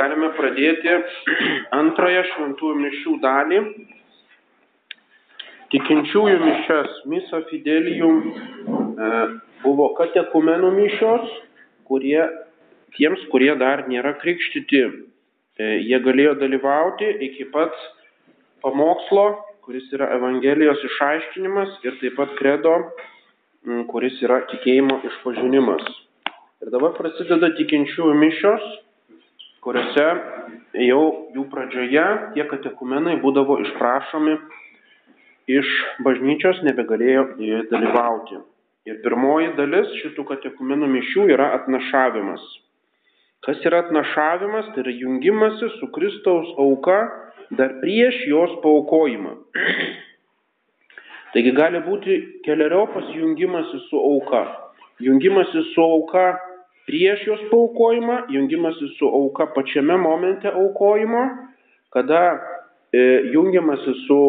galime pradėti antrąją šventųjų mišių dalį. Tikinčiųjų mišas Misa Fidelium e, buvo katekumenų mišios, kurie, tiems, kurie dar nėra krikštyti, e, jie galėjo dalyvauti iki pat pamokslo, kuris yra Evangelijos išaiškinimas ir taip pat kredo, kuris yra tikėjimo išpažinimas. Ir dabar prasideda tikinčiųjų mišios, kuriuose jau jų pradžioje tie katekumenai būdavo išprašomi iš bažnyčios, nebegalėjo joje dalyvauti. Ir pirmoji dalis šitų katekumenų mišių yra atnašavimas. Kas yra atnašavimas? Tai yra jungimasis su Kristaus auka dar prieš jos paukojimą. Taigi gali būti keliariopas jungimasis su auka. Jungimasis su auka prieš jos paukojimą, jungiamasi su auka pačiame momente aukojimo, kada e, jungiamasi su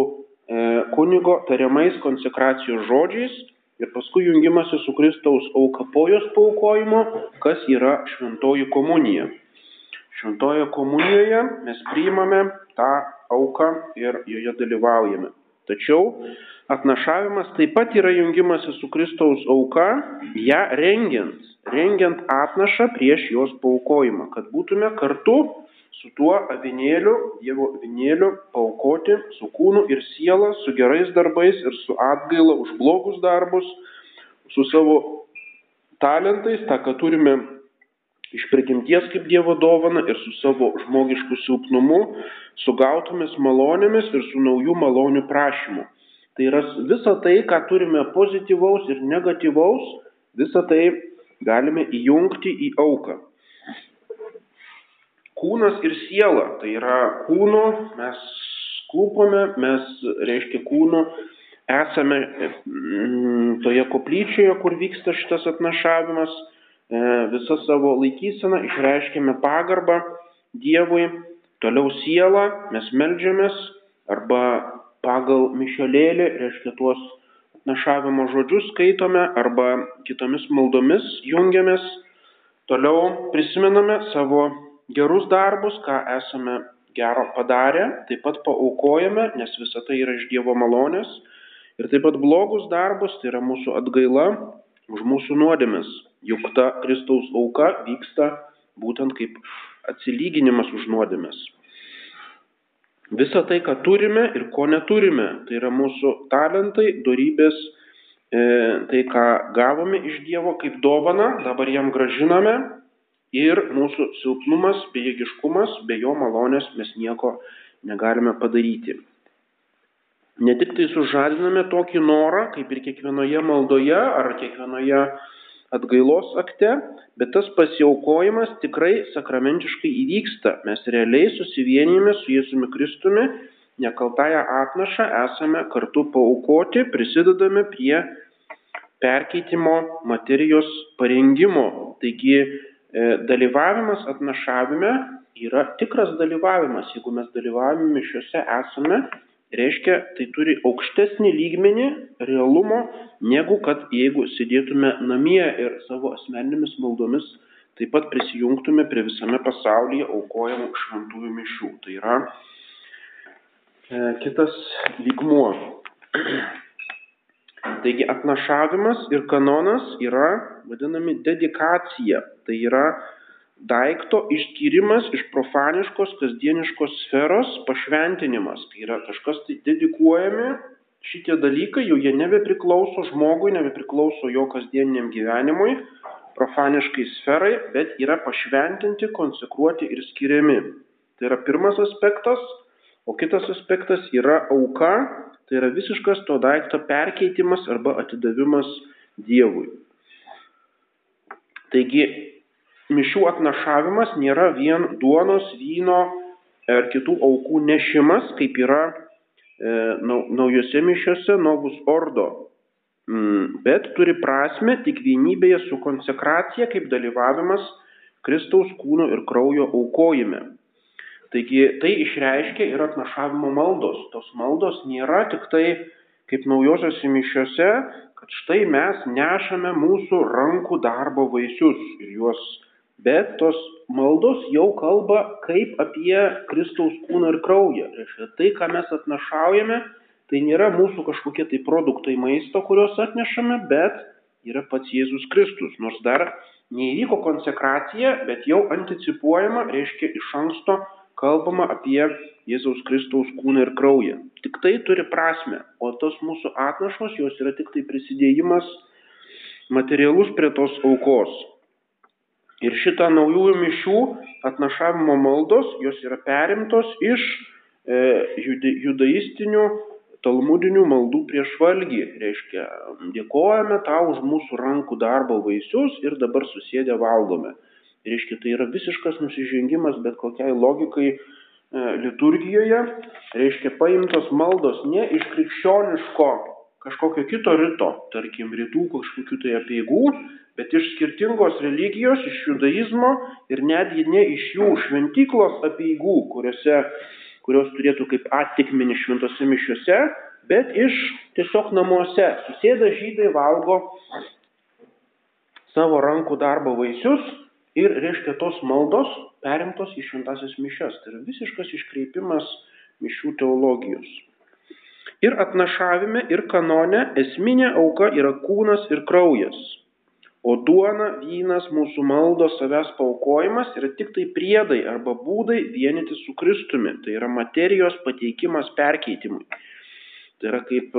e, kunigo tariamais konsekracijos žodžiais ir paskui jungiamasi su Kristaus auka po jos paukojimo, kas yra šventoji komunija. Šventoje komunijoje mes priimame tą auką ir joje dalyvaujame. Tačiau atnašavimas taip pat yra jungimasis su Kristaus auka, ją rengiant, rengiant atnašą prieš jos paukojimą, kad būtume kartu su tuo avinėliu, Dievo avinėliu paukoti su kūnu ir siela, su gerais darbais ir su atgaila už blogus darbus, su savo talentais, tą, ką turime iš prigimties kaip Dievo dovana ir su savo žmogišku silpnumu, su gautomis malonėmis ir su naujų malonių prašymu. Tai yra visa tai, ką turime pozityvaus ir negatyvaus, visa tai galime įjungti į auką. Kūnas ir siela, tai yra kūno, mes klūpome, mes, reiškia, kūno esame mm, toje koplyčioje, kur vyksta šitas atnašavimas, visą savo laikyseną išreiškėme pagarbą Dievui, toliau siela, mes melžiamės arba pagal mišelėlį, reiškia tuos našavimo žodžius skaitome arba kitomis maldomis jungiamės. Toliau prisimename savo gerus darbus, ką esame gero padarę, taip pat paaukojame, nes visa tai yra iš Dievo malonės. Ir taip pat blogus darbus, tai yra mūsų atgaila už mūsų nuodėmes. Juk ta Kristaus auka vyksta būtent kaip atsilyginimas už nuodėmes. Visa tai, ką turime ir ko neturime, tai yra mūsų talentai, darybės, e, tai, ką gavome iš Dievo kaip dovana, dabar jam gražiname ir mūsų silpnumas, bejėgiškumas, be jo malonės mes nieko negalime padaryti. Ne tik tai sužadiname tokį norą, kaip ir kiekvienoje maldoje ar kiekvienoje atgailos akte, bet tas pasiaukojimas tikrai sakramentiškai įvyksta. Mes realiai susivienijame su Jėzumi Kristumi, nekaltąją atnašą esame kartu paukoti, prisidedame prie perkeitimo materijos parengimo. Taigi e, dalyvavimas atnašavime yra tikras dalyvavimas. Jeigu mes dalyvavime mišiuose esame, reiškia, tai turi aukštesnį lygmenį realumo, negu kad jeigu sėdėtume namie ir savo asmeninėmis maldomis taip pat prisijungtume prie visame pasaulyje aukojamų šventųjų mišių. Tai yra e, kitas lygmuo. Taigi atnašavimas ir kanonas yra vadinami dedikacija. Tai yra daikto išskyrimas iš profaniškos kasdieniškos sferos pašventinimas. Tai yra kažkas tai dedikuojami, šitie dalykai jau jie nebepriklauso žmogui, nebepriklauso jo kasdieniniam gyvenimui, profaniškai sferai, bet yra pašventinti, konsekruoti ir skiriami. Tai yra pirmas aspektas, o kitas aspektas yra auka, tai yra visiškas to daikto perkeitimas arba atidavimas Dievui. Taigi mišių atnašavimas nėra vien duonos, vyno ar kitų aukų nešimas, kaip yra e, naujose mišiuose novus ordo, mm, bet turi prasme tik vienybėje su konsekracija kaip dalyvavimas Kristaus kūno ir kraujo aukojime. Taigi tai išreiškia ir atnašavimo maldos. Tos maldos nėra tik tai kaip naujosiuose mišiuose, kad štai mes nešame mūsų rankų darbo vaisius ir juos bet tos maldos jau kalba kaip apie Kristaus kūną ir kraują. Reiškia, tai, ką mes atnašaujame, tai nėra mūsų kažkokie tai produktai maisto, kuriuos atnešame, bet yra pats Jėzus Kristus. Nors dar neįvyko konsekracija, bet jau anticipuojama, reiškia iš anksto kalbama apie Jėzaus Kristaus kūną ir kraują. Tik tai turi prasme, o tos mūsų atnašos jos yra tik tai prisidėjimas materialus prie tos aukos. Ir šitą naujųjų mišių atnašavimo maldos, jos yra perimtos iš e, judaistinių talmudinių maldų prieš valgį. Reiškia, dėkojame tau už mūsų rankų darbo vaisius ir dabar susėdę valgome. Reiškia, tai yra visiškas nusižengimas bet kokiai logikai e, liturgijoje. Reiškia, paimtos maldos ne iš krikščioniško kažkokio kito rito, tarkim, rytų kažkokių tai apieigų, bet iš skirtingos religijos, iš judaizmo ir netgi ne iš jų šventyklos apieigų, kuriuose, kurios turėtų kaip attikmenį šventose mišiuose, bet iš tiesiog namuose. Susėda žydai, valgo savo rankų darbo vaisius ir, reiškia, tos maldos perimtos į šventasias mišes. Tai yra visiškas iškreipimas mišių teologijos. Ir atnašavime, ir kanone esminė auka yra kūnas ir kraujas. O duona, vynas, mūsų maldos, savęs paukojimas yra tik tai priedai arba būdai vienyti su Kristumi. Tai yra materijos pateikimas perkeitimui. Tai yra kaip,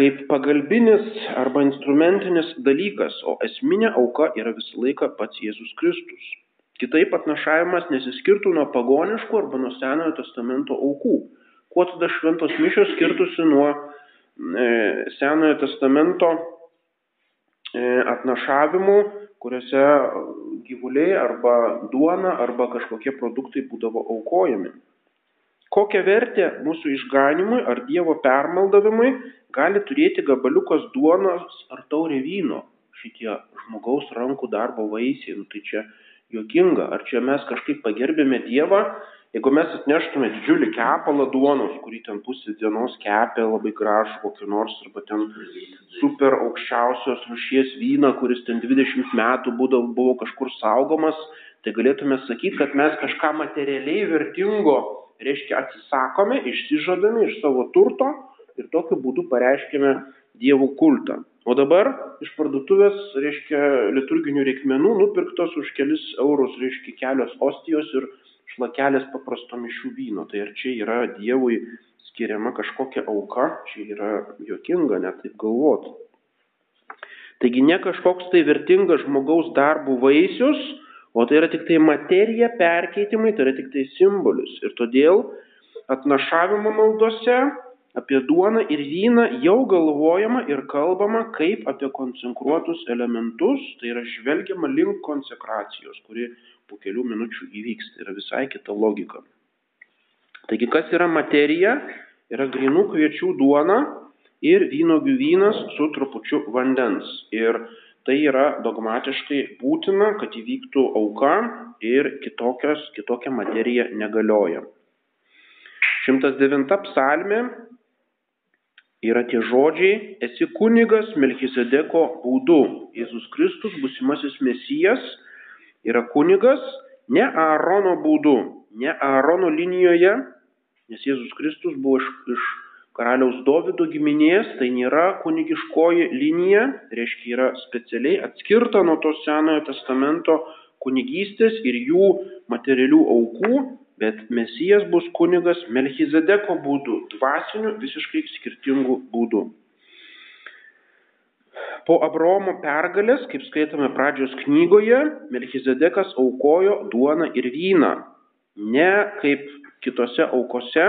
kaip pagalbinis arba instrumentinis dalykas, o esminė auka yra visą laiką pats Jėzus Kristus. Kitaip atnašavimas nesiskirtų nuo pagoniškų arba nuo Senojo testamento aukų kuo tada šventos mišios skirtusi nuo e, Senojo testamento e, atnašavimų, kuriuose gyvuliai arba duona arba kažkokie produktai būdavo aukojami. Kokią vertę mūsų išganimui ar Dievo permaldavimui gali turėti gabaliukas duonos ar taurė vyno, šitie žmogaus rankų darbo vaisiai, nu, tai čia jokinga, ar čia mes kažkaip pagerbėme Dievą, Jeigu mes atneštume didžiulį kepalą duonos, kurį ten pusę dienos kepė labai gražų kokį nors, arba ten super aukščiausios rušies vyną, kuris ten 20 metų būdavo, buvo kažkur saugomas, tai galėtume sakyti, kad mes kažką materialiai vertingo, reiškia, atsisakome, išsižadame iš savo turto ir tokiu būdu pareiškime dievų kultą. O dabar iš parduotuvės, reiškia, liturginių reikmenų nupirktos už kelis eurus, reiškia, kelios ostijos ir šlakelis paprasto mišių vyno. Tai ar čia yra Dievui skiriama kažkokia auka, čia yra jokinga net taip galvoti. Taigi ne kažkoks tai vertingas žmogaus darbų vaisius, o tai yra tik tai materija, perkeitimai, tai yra tik tai simbolis. Ir todėl atnašavimo maldose apie duoną ir vyną jau galvojama ir kalbama kaip apie konsekruotus elementus, tai yra žvelgiama link konsekracijos, kuri po kelių minučių įvyks. Tai yra visai kita logika. Taigi, kas yra materija? Yra grinų kviečių duona ir vynogių vynas su trupučiu vandens. Ir tai yra dogmatiškai būtina, kad įvyktų auka ir kitokios, kitokia materija negalioja. 109 psalmė yra tie žodžiai, esi kunigas Melchizedeko būdu. Jėzus Kristus, busimasis mesijas, yra kunigas ne Aarono būdu, ne Aarono linijoje, nes Jėzus Kristus buvo iš, iš karaliaus Dovido giminės, tai nėra kunigiškoji linija, reiškia yra specialiai atskirta nuo to Senojo testamento kunigystės ir jų materialių aukų, bet Mesijas bus kunigas Melchizedeko būdu, dvasiniu visiškai skirtingų būdų. Po Abraomo pergalės, kaip skaitome pradžios knygoje, Melchizedekas aukojo duoną ir vyną. Ne kaip kitose aukose,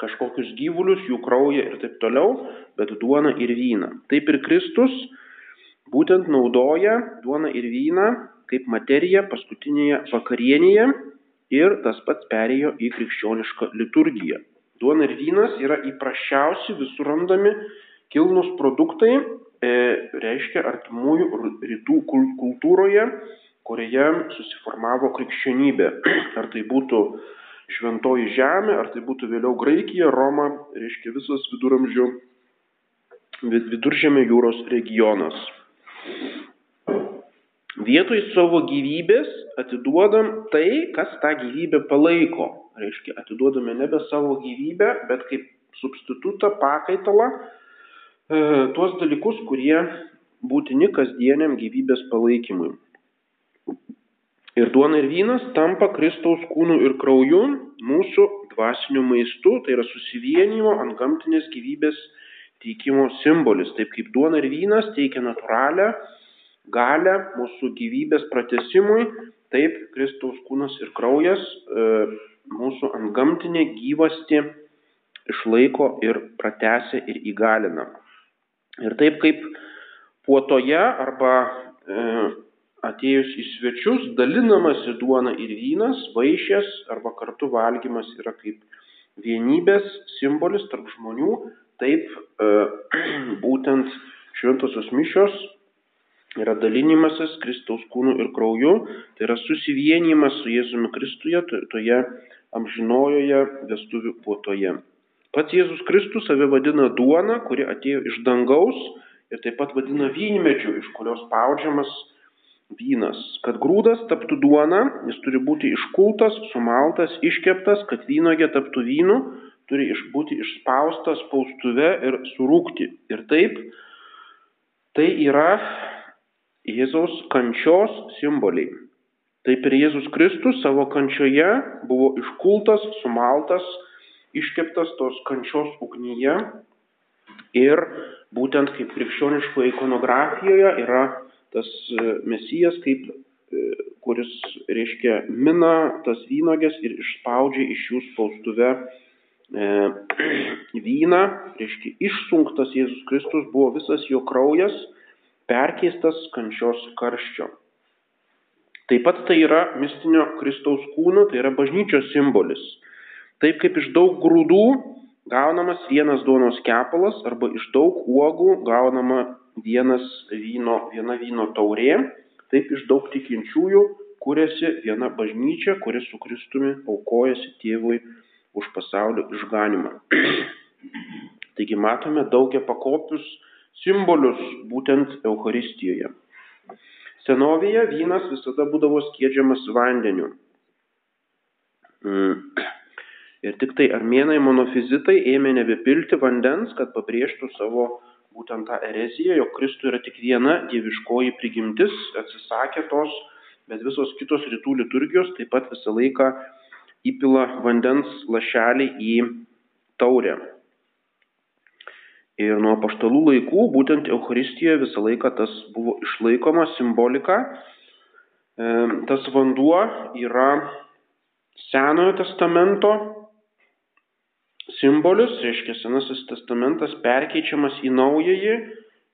kažkokius gyvulius, jų kraują ir taip toliau, bet duoną ir vyną. Taip ir Kristus būtent naudoja duoną ir vyną kaip materiją paskutinėje vakarienėje ir tas pats perėjo į krikščionišką liturgiją. Duona ir vynas yra įprasčiausi visur randami kilnus produktai, reiškia artimųjų rytų kultūroje, kurioje susiformavo krikščionybė. Ar tai būtų šventoji žemė, ar tai būtų vėliau Graikija, Roma, reiškia visas viduramžių, viduržėmė jūros regionas. vietoj savo gyvybės atiduodam tai, kas tą gyvybę palaiko. Reiškia, atiduodame nebe savo gyvybę, bet kaip substitutą, pakaitalą, e, tuos dalykus, kurie būtini kasdieniam gyvybės palaikymui. Ir duona ir vynas tampa Kristaus kūnu ir krauju mūsų dvasiniu maistu, tai yra susivienimo ant gamtinės gyvybės teikimo simbolis. Taip kaip duona ir vynas teikia natūralią galę mūsų gyvybės pratesimui, taip Kristaus kūnas ir kraujas e, mūsų antgamtinė gyvasti išlaiko ir pratesia ir įgalina. Ir taip kaip puotoje arba e, atėjus į svečius dalinamasi duona ir vynas, vaišės arba kartu valgymas yra kaip vienybės simbolis tarp žmonių, taip e, būtent šventosios mišios yra dalinimasis Kristaus kūnu ir krauju, tai yra susivienimas su Jėzumi Kristuje toje amžinojoje vestuvių puotoje. Pats Jėzus Kristus save vadina duona, kuri atėjo iš dangaus ir taip pat vadina vynmedžiu, iš kurios spaudžiamas vynas. Kad grūdas taptų duona, jis turi būti iškultas, sumaltas, iškeptas, kad vynogė taptų vynu, turi būti išspaustas spaustuve ir surūkti. Ir taip, tai yra Jėzaus kančios simboliai. Taip ir Jėzus Kristus savo kančioje buvo iškultas, sumaltas, iškeptas tos kančios ugnyje ir būtent kaip krikščioniškoje ikonografijoje yra tas e, mesijas, kaip, e, kuris reiškia mina tas vynogės ir išspaudžia iš jų spaustuve e, vyną, reiškia išsunktas Jėzus Kristus buvo visas jo kraujas perkeistas kančios karščio. Taip pat tai yra mistinio Kristaus kūno, tai yra bažnyčios simbolis. Taip kaip iš daug grūdų gaunamas vienas duonos kepalas arba iš daug uogų gaunama vienas vyno, viena vyno taurė, taip iš daug tikinčiųjų kūrėsi viena bažnyčia, kuris su Kristumi aukojasi tėvui už pasaulio išganimą. Taigi matome daugia pakopius simbolius būtent Euharistijoje. Senovėje vynas visada būdavo skiedžiamas vandeniu. Ir tik tai armėnai monofizitai ėmė nebepilti vandens, kad pabrėžtų savo būtent tą ereziją, jog Kristų yra tik viena dieviškoji prigimtis, atsisakė tos, bet visos kitos rytų liturgijos taip pat visą laiką įpila vandens lašelį į taurę. Ir nuo paštalų laikų būtent Euharistijoje visą laiką tas buvo išlaikoma simbolika. Tas vanduo yra Senojo testamento simbolis, reiškia Senasis testamentas perkeičiamas į naująjį,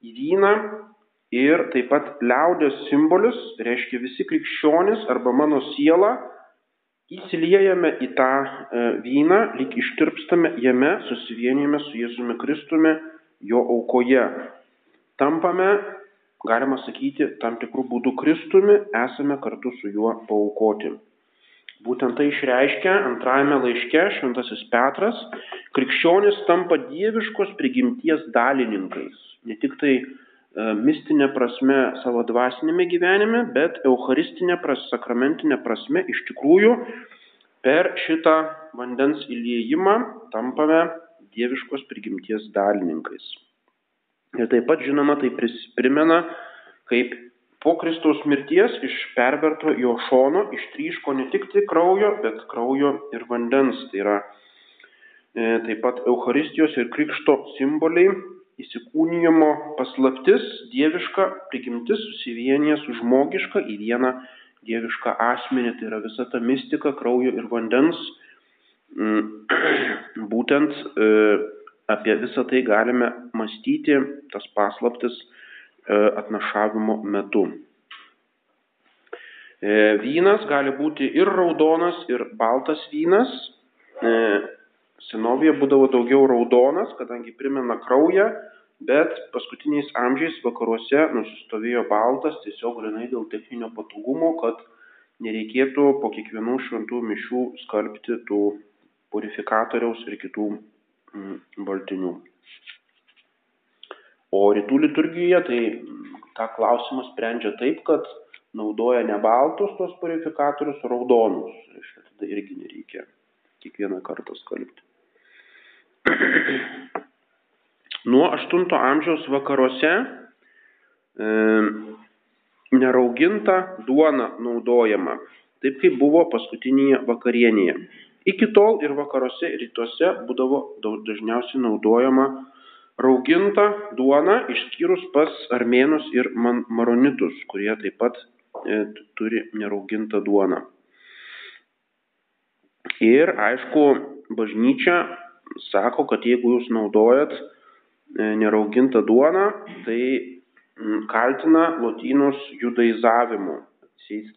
į vyną ir taip pat liaudės simbolis, reiškia visi krikščionis arba mano siela įsiliejame į tą e, vyną, lyg ištirpstame jame, susivienijame su Jėzumi Kristumi jo aukoje. Tampame, galima sakyti, tam tikrų būdų Kristumi, esame kartu su juo paukoti. Būtent tai išreiškia antrajame laiške šventasis Petras, krikščionis tampa dieviškos prigimties dalininkais. Ne tik tai e, mistinė prasme savo dvasinėme gyvenime, bet eucharistinė pras, sakramentinė prasme iš tikrųjų per šitą vandens įliejimą tampame dieviškos prigimties dalininkais. Ir taip pat, žinoma, tai primena, kaip po Kristaus mirties iš perverto jo šono ištryško ne tik tai kraujo, bet kraujo ir vandens. Tai yra e, taip pat Euharistijos ir Krikšto simboliai, įsikūnijimo paslaptis, dieviška prigimtis susivienyje su žmogiška į vieną dievišką asmenį. Tai yra visa ta mistika kraujo ir vandens Mm, būtent e, apie visą tai galime mąstyti, tas paslaptis atnašavimo metu. E, vynas gali būti ir raudonas, ir baltas vynas. Senovėje būdavo daugiau raudonas, kadangi primena kraują, bet paskutiniais amžiais vakaruose nusistovėjo baltas tiesiog grinai dėl techninio patogumo, kad nereikėtų po kiekvienų šventų mišių skalbti tų purifikatoriaus ir kitų mm, baltinių. O rytų liturgijoje tai tą klausimą sprendžia taip, kad naudoja ne baltus tos purifikatorius, raudonus. Reiškia, tada irgi nereikia kiekvieną kartą skalbti. Nuo 8 amžiaus vakaruose e, nerauginta duona naudojama, taip kaip buvo paskutinėje vakarienėje. Iki tol ir vakaruose, rytuose būdavo dažniausiai naudojama rauginta duona, išskyrus pas armėnus ir maronitus, kurie taip pat e, turi neraugintą duoną. Ir aišku, bažnyčia sako, kad jeigu jūs naudojat e, neraugintą duoną, tai kaltina lotynus judaizavimu.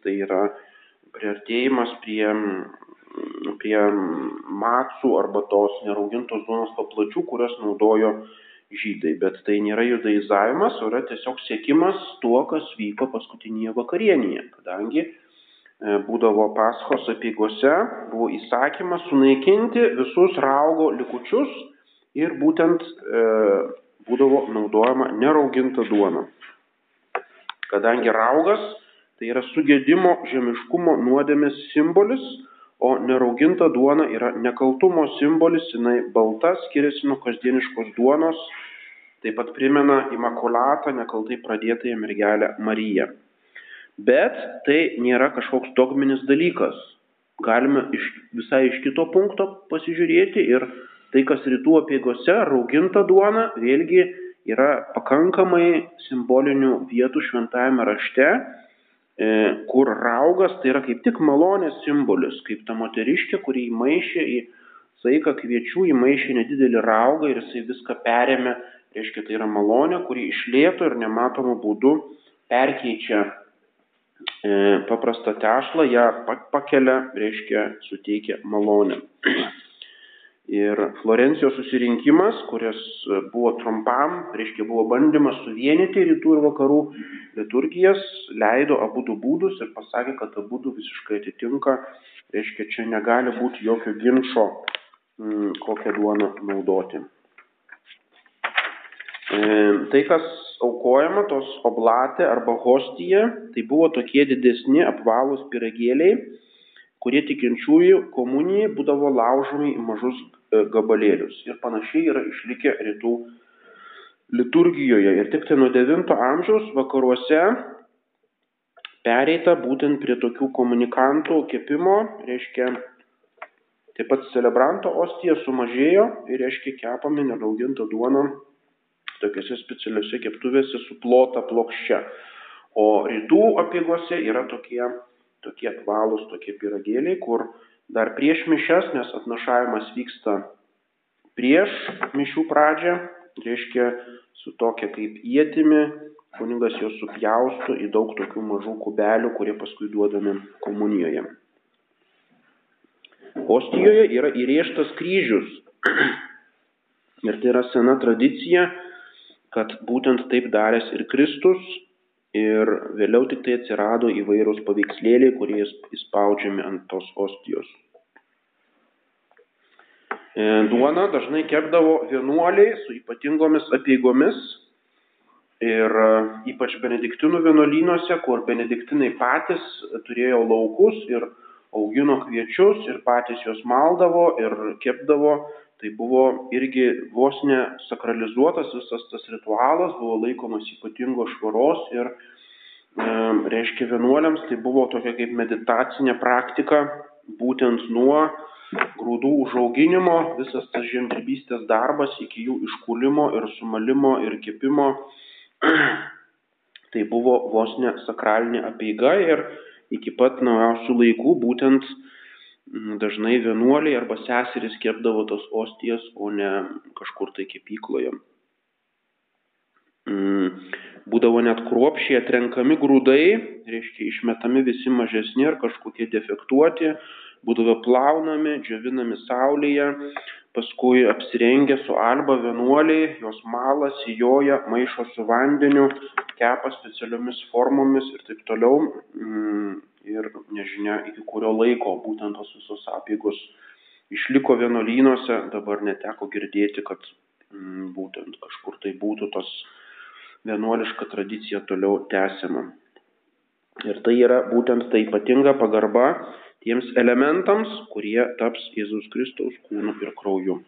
Tai yra priartėjimas prie, prie matsų arba tos neraugintos duonos paplačių, kurias naudojo žydai. Bet tai nėra judaizavimas, o yra tiesiog sėkimas tuo, kas vyko paskutinėje vakarienėje. Kadangi E, būdavo paskos apygose, buvo įsakymas sunaikinti visus raugo likučius ir būtent e, būdavo naudojama nerauginta duona. Kadangi raugas tai yra sugėdimo žemiškumo nuodėmės simbolis, o nerauginta duona yra nekaltumo simbolis, jinai balta, skiriasi nuo kasdieniškos duonos, taip pat primena imakulatą nekaltai pradėtąją mergelę Mariją. Bet tai nėra kažkoks dogminis dalykas. Galime iš, visai iš kito punkto pasižiūrėti ir tai, kas rytų apieigose, rauginta duona, vėlgi yra pakankamai simbolinių vietų šventajame rašte, kur raugas tai yra kaip tik malonės simbolis, kaip ta moteriškė, kuri įmaišė į saiką kviečių, įmaišė nedidelį raugą ir jisai viską perėmė, reiškia tai yra malonė, kuri išlėto ir nematomų būdų perkeičia E, paprastą tešlą, ją pakelia, reiškia, suteikia malonę. Ir Florencijos susirinkimas, kuris buvo trumpam, reiškia, buvo bandymas suvienyti rytų ir vakarų liturgijas, leido abu du būdus ir pasakė, kad abu du visiškai atitinka, reiškia, čia negali būti jokio ginčio, mm, kokią duoną naudoti. E, tai, kas aukojama, tos oblatė arba hostija, tai buvo tokie didesni apvalūs piragėliai, kurie tikinčiųjų komunijai būdavo laužomi į mažus gabalėlius. Ir panašiai yra išlikę rytų liturgijoje. Ir tik tai nuo 9 amžiaus vakaruose pereita būtent prie tokių komunikantų kepimo, reiškia, taip pat celebranto ostija sumažėjo ir, reiškia, kepami nerauginta duona tokiuose specialiuose keptuvėse suplota plokščia. O rytų apygose yra tokie, tokie apvalūs, tokie piragėliai, kur dar prieš mišes, nes atnašavimas vyksta prieš mišių pradžią, reiškia su tokia kaip įėtimi, kunigas juos supjaustų į daug tokių mažų kubelių, kurie paskui duodami komunijoje. Ostijoje yra įrėžtas kryžius. Ir tai yra sena tradicija, kad būtent taip daręs ir Kristus ir vėliau tik tai atsirado įvairūs paveikslėliai, kurie įspaudžiami ant tos ostijos. E, duona dažnai kepdavo vienuoliai su ypatingomis apieigomis ir e, ypač benediktinų vienuolynuose, kur benediktinai patys turėjo laukus ir augino kviečius ir patys juos maldavo ir kepdavo tai buvo irgi vos ne sakralizuotas visas tas ritualas, buvo laikomas ypatingos švaros ir, e, reiškia, vienuoliams tai buvo tokia kaip meditacinė praktika, būtent nuo grūdų užauginimo, visas tas žemdirbystės darbas iki jų iškulimo ir sumalimo ir kepimo, tai buvo vos ne sakralinė apieiga ir iki pat naujausių laikų būtent dažnai vienuoliai arba seserys kepdavo tos ostijas, o ne kažkur tai kepykloje. Būdavo net kruopšiai atrenkami grūdai, reiškia išmetami visi mažesni ar kažkokie defektuoti, būdavo plaunami, džiovinami saulėje, paskui apsirengę su alba vienuoliai, jos malą, sijoja, maišo su vandeniu, kepa specialiomis formomis ir taip toliau. Ir nežinia iki kurio laiko būtent tos visos apėgos išliko vienuolynuose, dabar neteko girdėti, kad mm, būtent kažkur tai būtų tos vienuoliška tradicija toliau tęsiama. Ir tai yra būtent tai ypatinga pagarba tiems elementams, kurie taps Jėzus Kristaus kūnu ir krauju.